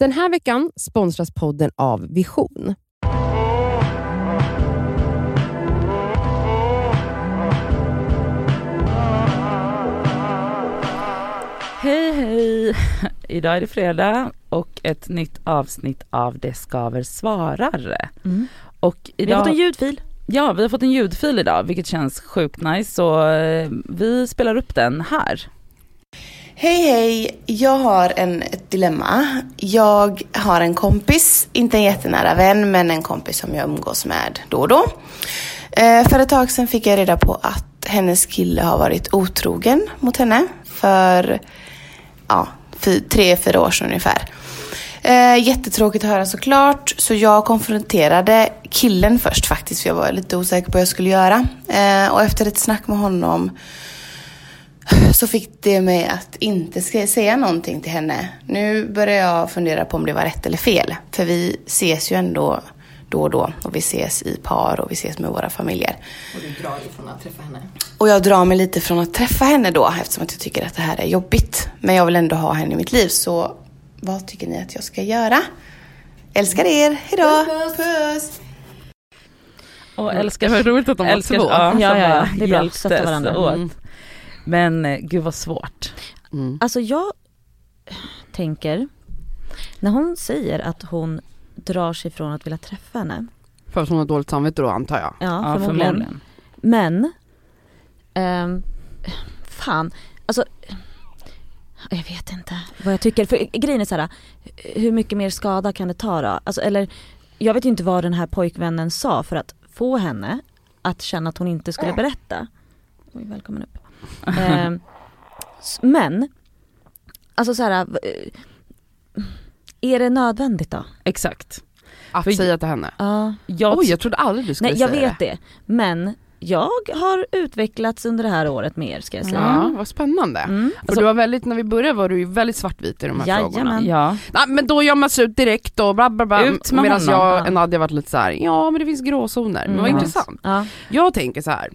Den här veckan sponsras podden av Vision. Hej hej! Idag är det fredag och ett nytt avsnitt av Det skaver svarar. Mm. Och Vi har fått en idag, ljudfil. ja, vi har fått en ljudfil idag vilket känns sjukt nice så eh, vi spelar upp den här. Hej hej! Jag har en, ett dilemma. Jag har en kompis, inte en jättenära vän, men en kompis som jag umgås med då och då. Eh, för ett tag sedan fick jag reda på att hennes kille har varit otrogen mot henne för ja, fy, tre, fyra år sedan ungefär. Eh, jättetråkigt att höra såklart, så jag konfronterade killen först faktiskt, för jag var lite osäker på vad jag skulle göra. Eh, och efter ett snack med honom så fick det mig att inte ska säga någonting till henne. Nu börjar jag fundera på om det var rätt eller fel. För vi ses ju ändå då och då och vi ses i par och vi ses med våra familjer. Och du drar ifrån att träffa henne. Och jag drar mig lite från att träffa henne då eftersom att jag tycker att det här är jobbigt. Men jag vill ändå ha henne i mitt liv så vad tycker ni att jag ska göra? Älskar er, hejdå! Puss, Puss. Och älskar, var roligt att de var älskar, två. Ja, Ja, ja, Det är bra. hjälptes varandra. åt. Mm. Men eh, gud vad svårt. Mm. Alltså jag tänker, när hon säger att hon drar sig från att vilja träffa henne. För att hon har dåligt samvete då antar jag. Ja, Ja, förmodligen. förmodligen. Men, ehm, fan, alltså jag vet inte vad jag tycker. För grejen är så här, hur mycket mer skada kan det ta då? Alltså, eller, jag vet inte vad den här pojkvännen sa för att få henne att känna att hon inte skulle berätta. Oj, välkommen upp. S- men, alltså så här, eh, är det nödvändigt då? Exakt. Att För- säga till henne. Ja. Jag, Oj, jag trodde aldrig du skulle Nej jag säga vet det. Men jag har utvecklats under det här året mer ska jag säga. Ja, vad spännande. Mm. För du var väldigt, när vi började var du ju väldigt svartvit i de här Jajamän. frågorna. ja. Nej men då sig ut direkt och bla bla bla. Ut med Medan honom. jag Ja. och Nadja varit lite så här: ja men det finns gråzoner. Men vad Mm. intressant. Ja. Jag tänker så här.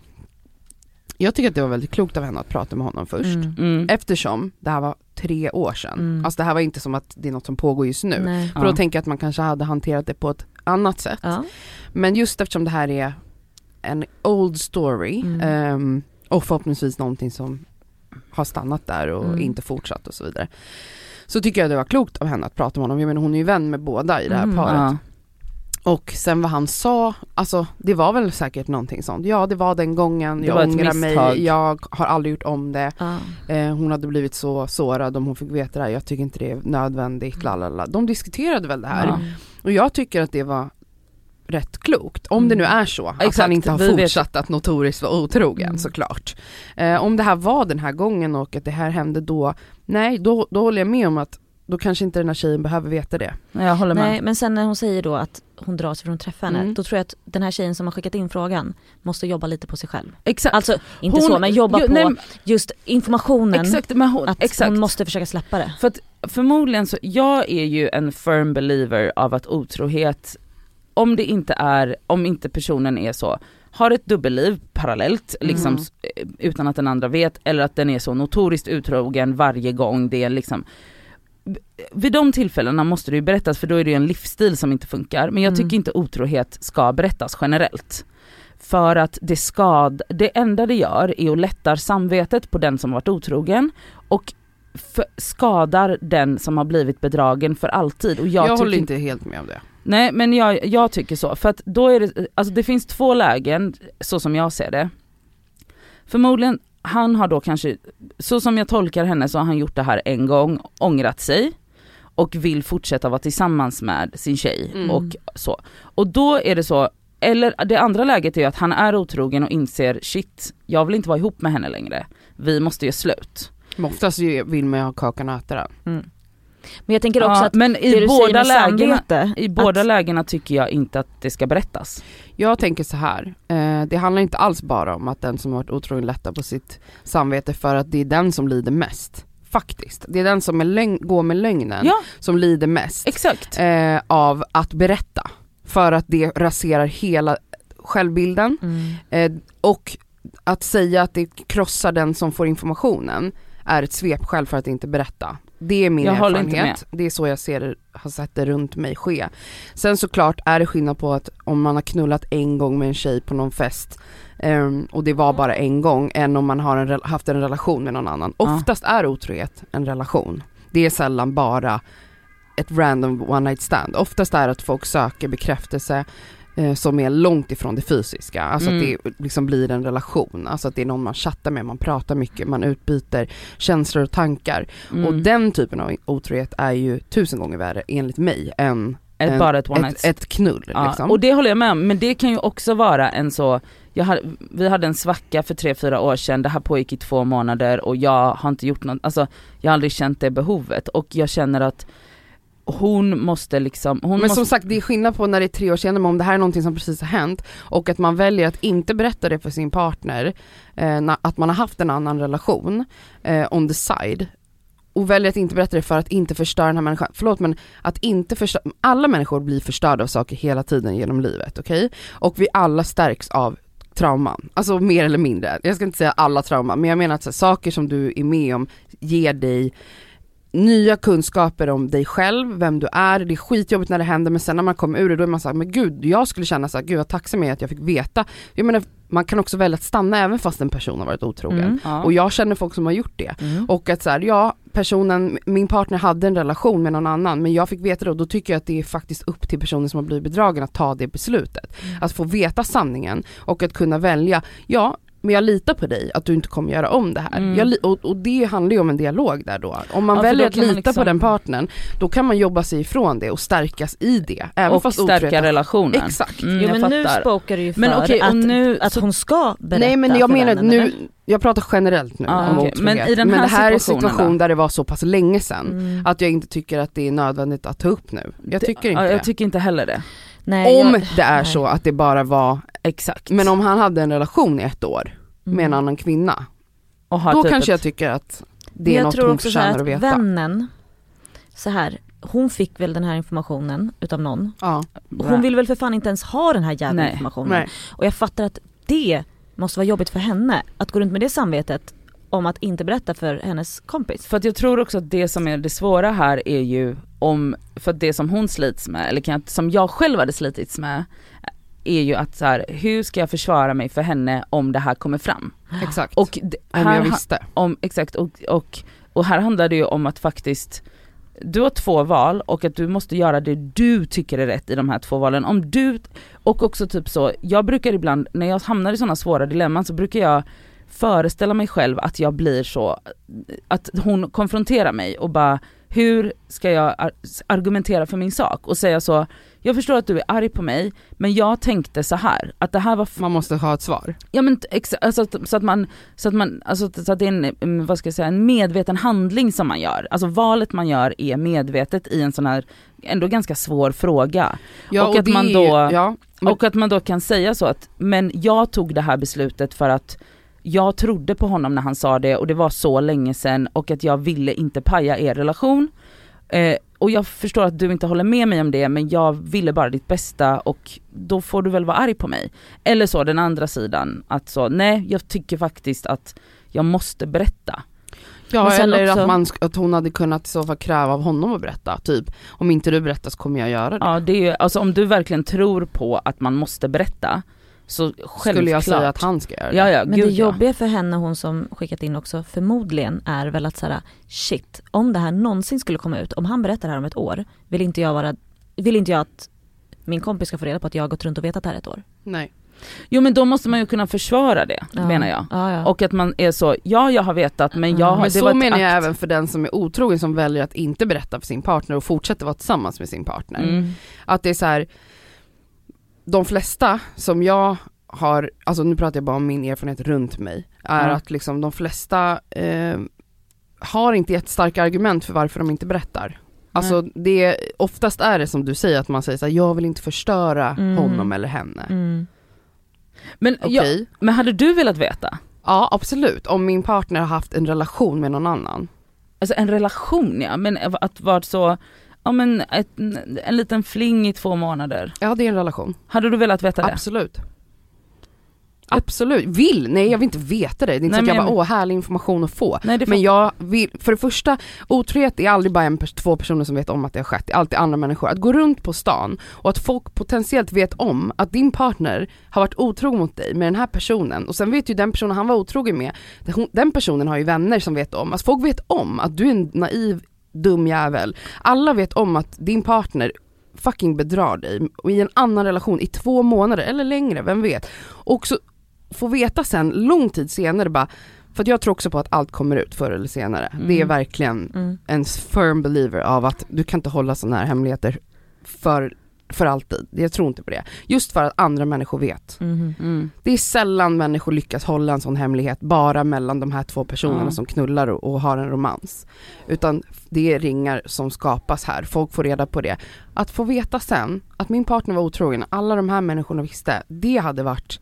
Jag tycker att det var väldigt klokt av henne att prata med honom först. Mm. Mm. Eftersom det här var tre år sedan. Mm. Alltså det här var inte som att det är något som pågår just nu. Nej. För då tänker jag att man kanske hade hanterat det på ett annat sätt. Ja. Men just eftersom det här är en old story Mm. ehm, och förhoppningsvis någonting som har stannat där och Mm. inte fortsatt och så vidare. Så tycker jag det var klokt av henne att prata med honom. Jag menar hon är ju vän med båda i det här Mm. paret. Ja. Och sen vad han sa, alltså det var väl säkert någonting sånt. Ja det var den gången, Det jag ångrar mig, jag har aldrig gjort om det. Ja. Eh, hon hade blivit så sårad om hon fick veta det här, jag tycker inte det är nödvändigt, lalala. De diskuterade väl det här. Ja. Och jag tycker att det var rätt klokt. Om det nu är så att Exakt, han inte har vi vet- fortsatt att notoriskt vara otrogen Mm. såklart. Eh, om det här var den här gången och att det här hände då, nej då, då håller jag med om att då kanske inte den här tjejen behöver veta det. Jag håller med. Nej men sen när hon säger då att hon drar sig från att träffa henne, Mm. då tror jag att den här tjejen som har skickat in frågan måste jobba lite på sig själv. Exakt. Alltså inte Hon- så men jobba Jo, på nej, just informationen, Exakt, men hon, att exakt. hon måste försöka släppa det. För att förmodligen så, jag är ju en firm believer av att otrohet, om det inte är, om inte personen är så, har ett dubbelliv parallellt liksom Mm. s- eh, utan att den andra vet eller att den är så notoriskt utrogen varje gång det är liksom vid de tillfällena måste det ju berättas för då är det ju en livsstil som inte funkar men jag Mm. tycker inte otrohet ska berättas generellt. För att det skad, det enda det gör är att lättar samvetet på den som varit otrogen och för, skadar den som har blivit bedragen för alltid. Och jag, Jag, håller inte helt med om det. Nej men jag, jag tycker så, för att då är det, alltså det finns två lägen så som jag ser det. Förmodligen, han har då kanske, så som jag tolkar henne så har han gjort det här en gång, ångrat sig och vill fortsätta vara tillsammans med sin tjej Mm. och så. Och då är det så, eller det andra läget är ju att han är otrogen och inser shit, jag vill inte vara ihop med henne längre. Vi måste göra slut. Men oftast vill man ju ha kakan och äta den. Mm. Men jag tänker också Ja, att men det i du säger båda, med lägena, samvete, i båda att, lägena tycker jag inte att det ska berättas. Jag tänker så här. Eh, det handlar inte alls bara om att den som har varit otrogen lättar på sitt samvete för att det är den som lider mest. Faktiskt. Det är den som är lögn, går med lögnen Ja, som lider mest exakt. eh, av att berätta. För att det raserar hela självbilden mm, eh, och att säga att det krossar den som får informationen är ett svepskäl för att inte berätta. Det är min Jag erfarenhet, det är så jag ser det, har sett det runt mig ske. Sen såklart är det skillnad på att om man har knullat en gång med en tjej på någon fest ehm, och det var bara en gång, än om man har en, haft en relation med någon annan. Ja. Oftast är otrohet en relation. Det är sällan bara ett random one night stand. Oftast är det att folk söker bekräftelse som är långt ifrån det fysiska. Alltså Mm. att det liksom blir en relation, alltså att det är någon man chattar med, man pratar mycket, man utbyter känslor och tankar. Mm. Och den typen av otrohet är ju tusen gånger värre enligt mig än ett, en- bara ett one ett, ett knull Ja, liksom. och det håller jag med om, men det kan ju också vara en så, hade, vi hade en svacka för tre fyra år sedan, det här pågick i två månader och jag har inte gjort något, alltså jag har aldrig känt det behovet och jag känner att hon måste liksom, hon Men måste, som sagt det är skillnad på när det är tre år sedan, men om det här är någonting som precis har hänt och att man väljer att inte berätta det för sin partner, eh, att man har haft en annan relation eh, on the side och väljer att inte berätta det för att inte förstöra den här människan. Förlåt men att inte förstöra, alla människor blir förstörda av saker hela tiden genom livet, okej? Och vi alla stärks av trauman, alltså mer eller mindre. Jag ska inte säga alla trauman, men jag menar att så, saker som du är med om ger dig nya kunskaper om dig själv, vem du är, det är skitjobbigt när det händer men sen när man kommer ur det då är man såhär, men gud jag skulle känna såhär, gud vad tacksam jag är att jag fick veta. Jag menar man kan också välja att stanna även fast en person har varit otrogen. Mm. ja. Och jag känner folk som har gjort det. Mm. Och att så här, ja, personen, min partner hade en relation med någon annan men jag fick veta det och då tycker jag att det är faktiskt upp till personen som har blivit bedragen att ta det beslutet. Att få veta sanningen och att kunna välja, ja men jag litar på dig att du inte kommer göra om det här. Mm. Jag, och, och det handlar ju om en dialog där då. Om man Ja, väljer att lita liksom- på den partnern, då kan man jobba sig ifrån det och stärkas i det. Även och fast stärka otrohet- relationen. Exakt. Mm, Jo jag men nu spokar det ju för Men och att, nu- att hon ska berätta Nej men jag menar nu, eller? jag pratar generellt nu Ah, om otrohet. Men i den här det här är en situation då? där det var så pass länge sedan. Mm. Att jag inte tycker att det är nödvändigt att ta upp nu. Jag Det- tycker inte ja, det. Jag tycker inte heller det. Nej, om jag- det är nej. så att det bara var, Exakt. men om han hade en relation i ett år med en Mm. annan kvinna, då typ kanske ett- jag tycker att det är jag något tror hon förtjänar att att veta. vännen, så här, hon fick väl den här informationen utav någon. Ja, Hon vill väl för fan inte ens ha den här jävla Nej. informationen. nej. Och jag fattar att det måste vara jobbigt för henne, att gå runt med det samvetet om att inte berätta för hennes kompis. För att jag tror också att det som är det svåra här är ju om, för det som hon slits med, eller kan jag, som jag själv hade slitits med, är ju att så här, hur ska jag försvara mig för henne om det här kommer fram? Exakt. Och det, om här, jag ha- visste. om, exakt, och, och, och här handlar det ju om att faktiskt du har två val och att du måste göra det du tycker är rätt i de här två valen. Om du, och också typ så, jag brukar ibland, när jag hamnar i sådana svåra dilemman så brukar jag föreställa mig själv att jag blir så, att hon konfronterar mig och bara hur ska jag ar- argumentera för min sak och säga så, jag förstår att du är arg på mig men jag tänkte så här att det här var Man måste ha ett svar. Ja men alltså, så att man, så att man, alltså så att det är en, mm, vad ska jag säga, en medveten handling som man gör. Alltså valet man gör är medvetet i en sån här, ändå ganska svår fråga. Ja, Och att det man då- ja, men- Och att man då kan säga så att, men jag tog det här beslutet för att jag trodde på honom när han sa det och det var så länge sedan och att jag ville inte paja er relation. Eh, och jag förstår att du inte håller med mig om det men jag ville bara ditt bästa och då får du väl vara arg på mig. Eller så den andra sidan, att så nej jag tycker faktiskt att jag måste berätta. Ja eller också- att, man, att hon hade kunnat i så fall kräva av honom att berätta, typ om inte du berättar så kommer jag göra det. Ja det är ju, alltså om du verkligen tror på att man måste berätta så självklart. Skulle jag säga att han ska göra det. Ja ja, Men gud det ja. jobbiga för henne, hon som skickat in också, förmodligen är väl att såhär, shit, om det här någonsin skulle komma ut, om han berättar det här om ett år, vill inte jag vara, vill inte jag att min kompis ska få reda på att jag har gått runt och vetat det här ett år. Nej. Jo men då måste man ju kunna försvara det Ja. menar jag. Ja, ja. Och att man är så, ja jag har vetat men jag har, Men det så menar jag akt. även för den som är otrogen som väljer att inte berätta för sin partner och fortsätter vara tillsammans med sin partner. Mm. Att det är så här. De flesta som jag har, alltså nu pratar jag bara om min erfarenhet runt mig, är Ja. att liksom de flesta eh, har inte jättestarka argument för varför de inte berättar. Alltså det, oftast är det som du säger att man säger så här, jag vill inte förstöra Mm. honom eller henne. Mm. Men, Okej, ja, men hade du velat veta? ja absolut, om min partner har haft en relation med någon annan. Alltså en relation ja, men att vara så, ja men ett, en liten fling i två månader. Ja det är en relation, Hade du velat veta det? absolut. Absolut, vill, nej jag vill inte veta det. Det är inte Nej, så att jag bara åh härlig information att få. Nej, Men jag vill, för det första, otrohet är aldrig bara en, två personer som vet om att det har skett, det är alltid andra människor. Att gå runt på stan och att folk potentiellt vet om att din partner har varit otrogen mot dig med den här personen och sen vet ju den personen han var otrogen med, den personen har ju vänner som vet om, alltså folk vet om att du är en naiv dum jävel. Alla vet om att din partner fucking bedrar dig och i en annan relation i två månader eller längre, vem vet. Och så få veta sen, lång tid senare bara, för jag tror också på att allt kommer ut förr eller senare. Det är Mm. verkligen Mm. en firm believer av att du kan inte hålla sådana här hemligheter för, för alltid. Jag tror inte på det. Just för att andra människor vet. Mhm. Mm. Det är sällan människor lyckas hålla en sån hemlighet bara mellan de här två personerna Ja. som knullar och, och har en romans. Utan det är ringar som skapas här, folk får reda på det. Att få veta sen att min partner var otrogen, alla de här människorna visste, det hade varit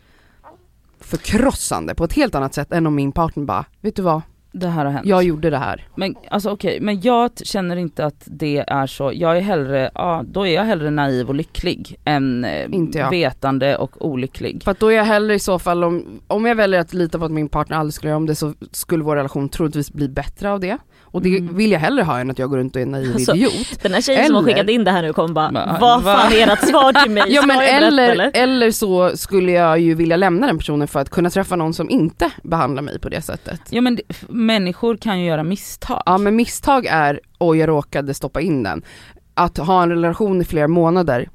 förkrossande på ett helt annat sätt än om min partner bara, vet du vad, Det här har hänt. jag gjorde det här. Men alltså okej, men jag känner inte att det är så, jag är hellre, ja då är jag hellre naiv och lycklig än eh, Inte jag. vetande och olycklig. För att då är jag hellre i så fall, om, om jag väljer att lita på att min partner aldrig skulle göra om det så skulle vår relation troligtvis bli bättre av det. Och det Mm. vill jag hellre ha än att jag går runt och är en naiv Alltså, idiot. Den här tjejen som har Eller- skickat in det här nu kommer bara, Va- vad va? fan är ert svar till mig? Ja men eller, eller? eller så skulle jag ju vilja lämna den personen för att kunna träffa någon som inte behandlar mig på det sättet. Ja men det, människor kan ju göra misstag. Ja men misstag är, oj jag råkade stoppa in den. Att ha en relation i flera månader,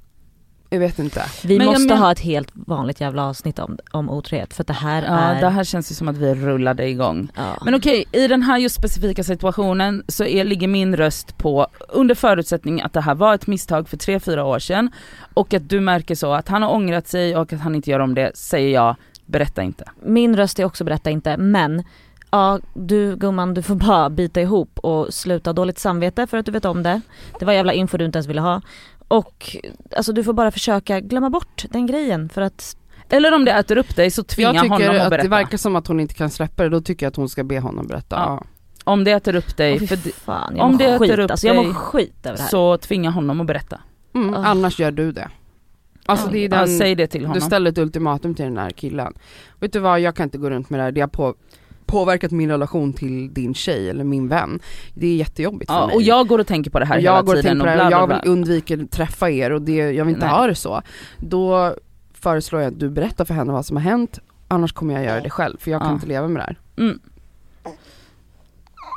jag vet inte. Vi Men måste men- ha ett helt vanligt jävla avsnitt om, om otrohet för att det här Ja är... det här känns ju som att vi rullade igång. ja. Men okej, i den här just specifika situationen så är, ligger min röst på, under förutsättning att det här var ett misstag för 3-4 år sedan och att du märker så att han har ångrat sig och att han inte gör om det, säger jag, berätta inte. Min röst är också berätta inte men Ja du gumman du får bara bita ihop och sluta dåligt samvete för att du vet om det. Det var jävla info du inte ens ville ha. Och alltså du får bara försöka glömma bort den grejen för att Eller om det äter upp dig så tvinga Jag tycker honom att att berätta. det verkar som att hon inte kan släppa det, då tycker jag att hon ska be honom berätta. Ja. Ja. Om det äter upp dig, det, fan, jag om det äter skit upp alltså, jag mår dig, skit över det här. så tvinga honom att berätta. Mm, Ah. Annars gör du det. Alltså Ja. det är Ja, den, säg det till du honom. ställer ett ultimatum till den här killen. Vet du vad, jag kan inte gå runt med det här, det har på, påverkat min relation till din tjej eller min vän. Det är jättejobbigt för Ja, mig. och jag går och tänker på det här Och hela jag går och tiden och bla bla jag bla. vill undvika att träffa er och det, jag vill inte Nej. ha det så. Då föreslår jag att du berättar för henne vad som har hänt, annars kommer jag göra det själv för jag kan Ja. inte leva med det här. Mm.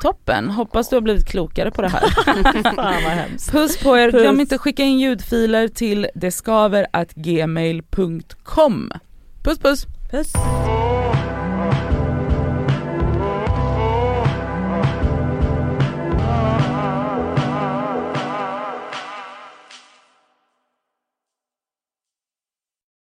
Toppen, hoppas du har blivit klokare på det här. Fan vad hemskt. Puss på er, glöm inte skicka in ljudfiler till deskaver.gmail.com. Puss puss! Puss.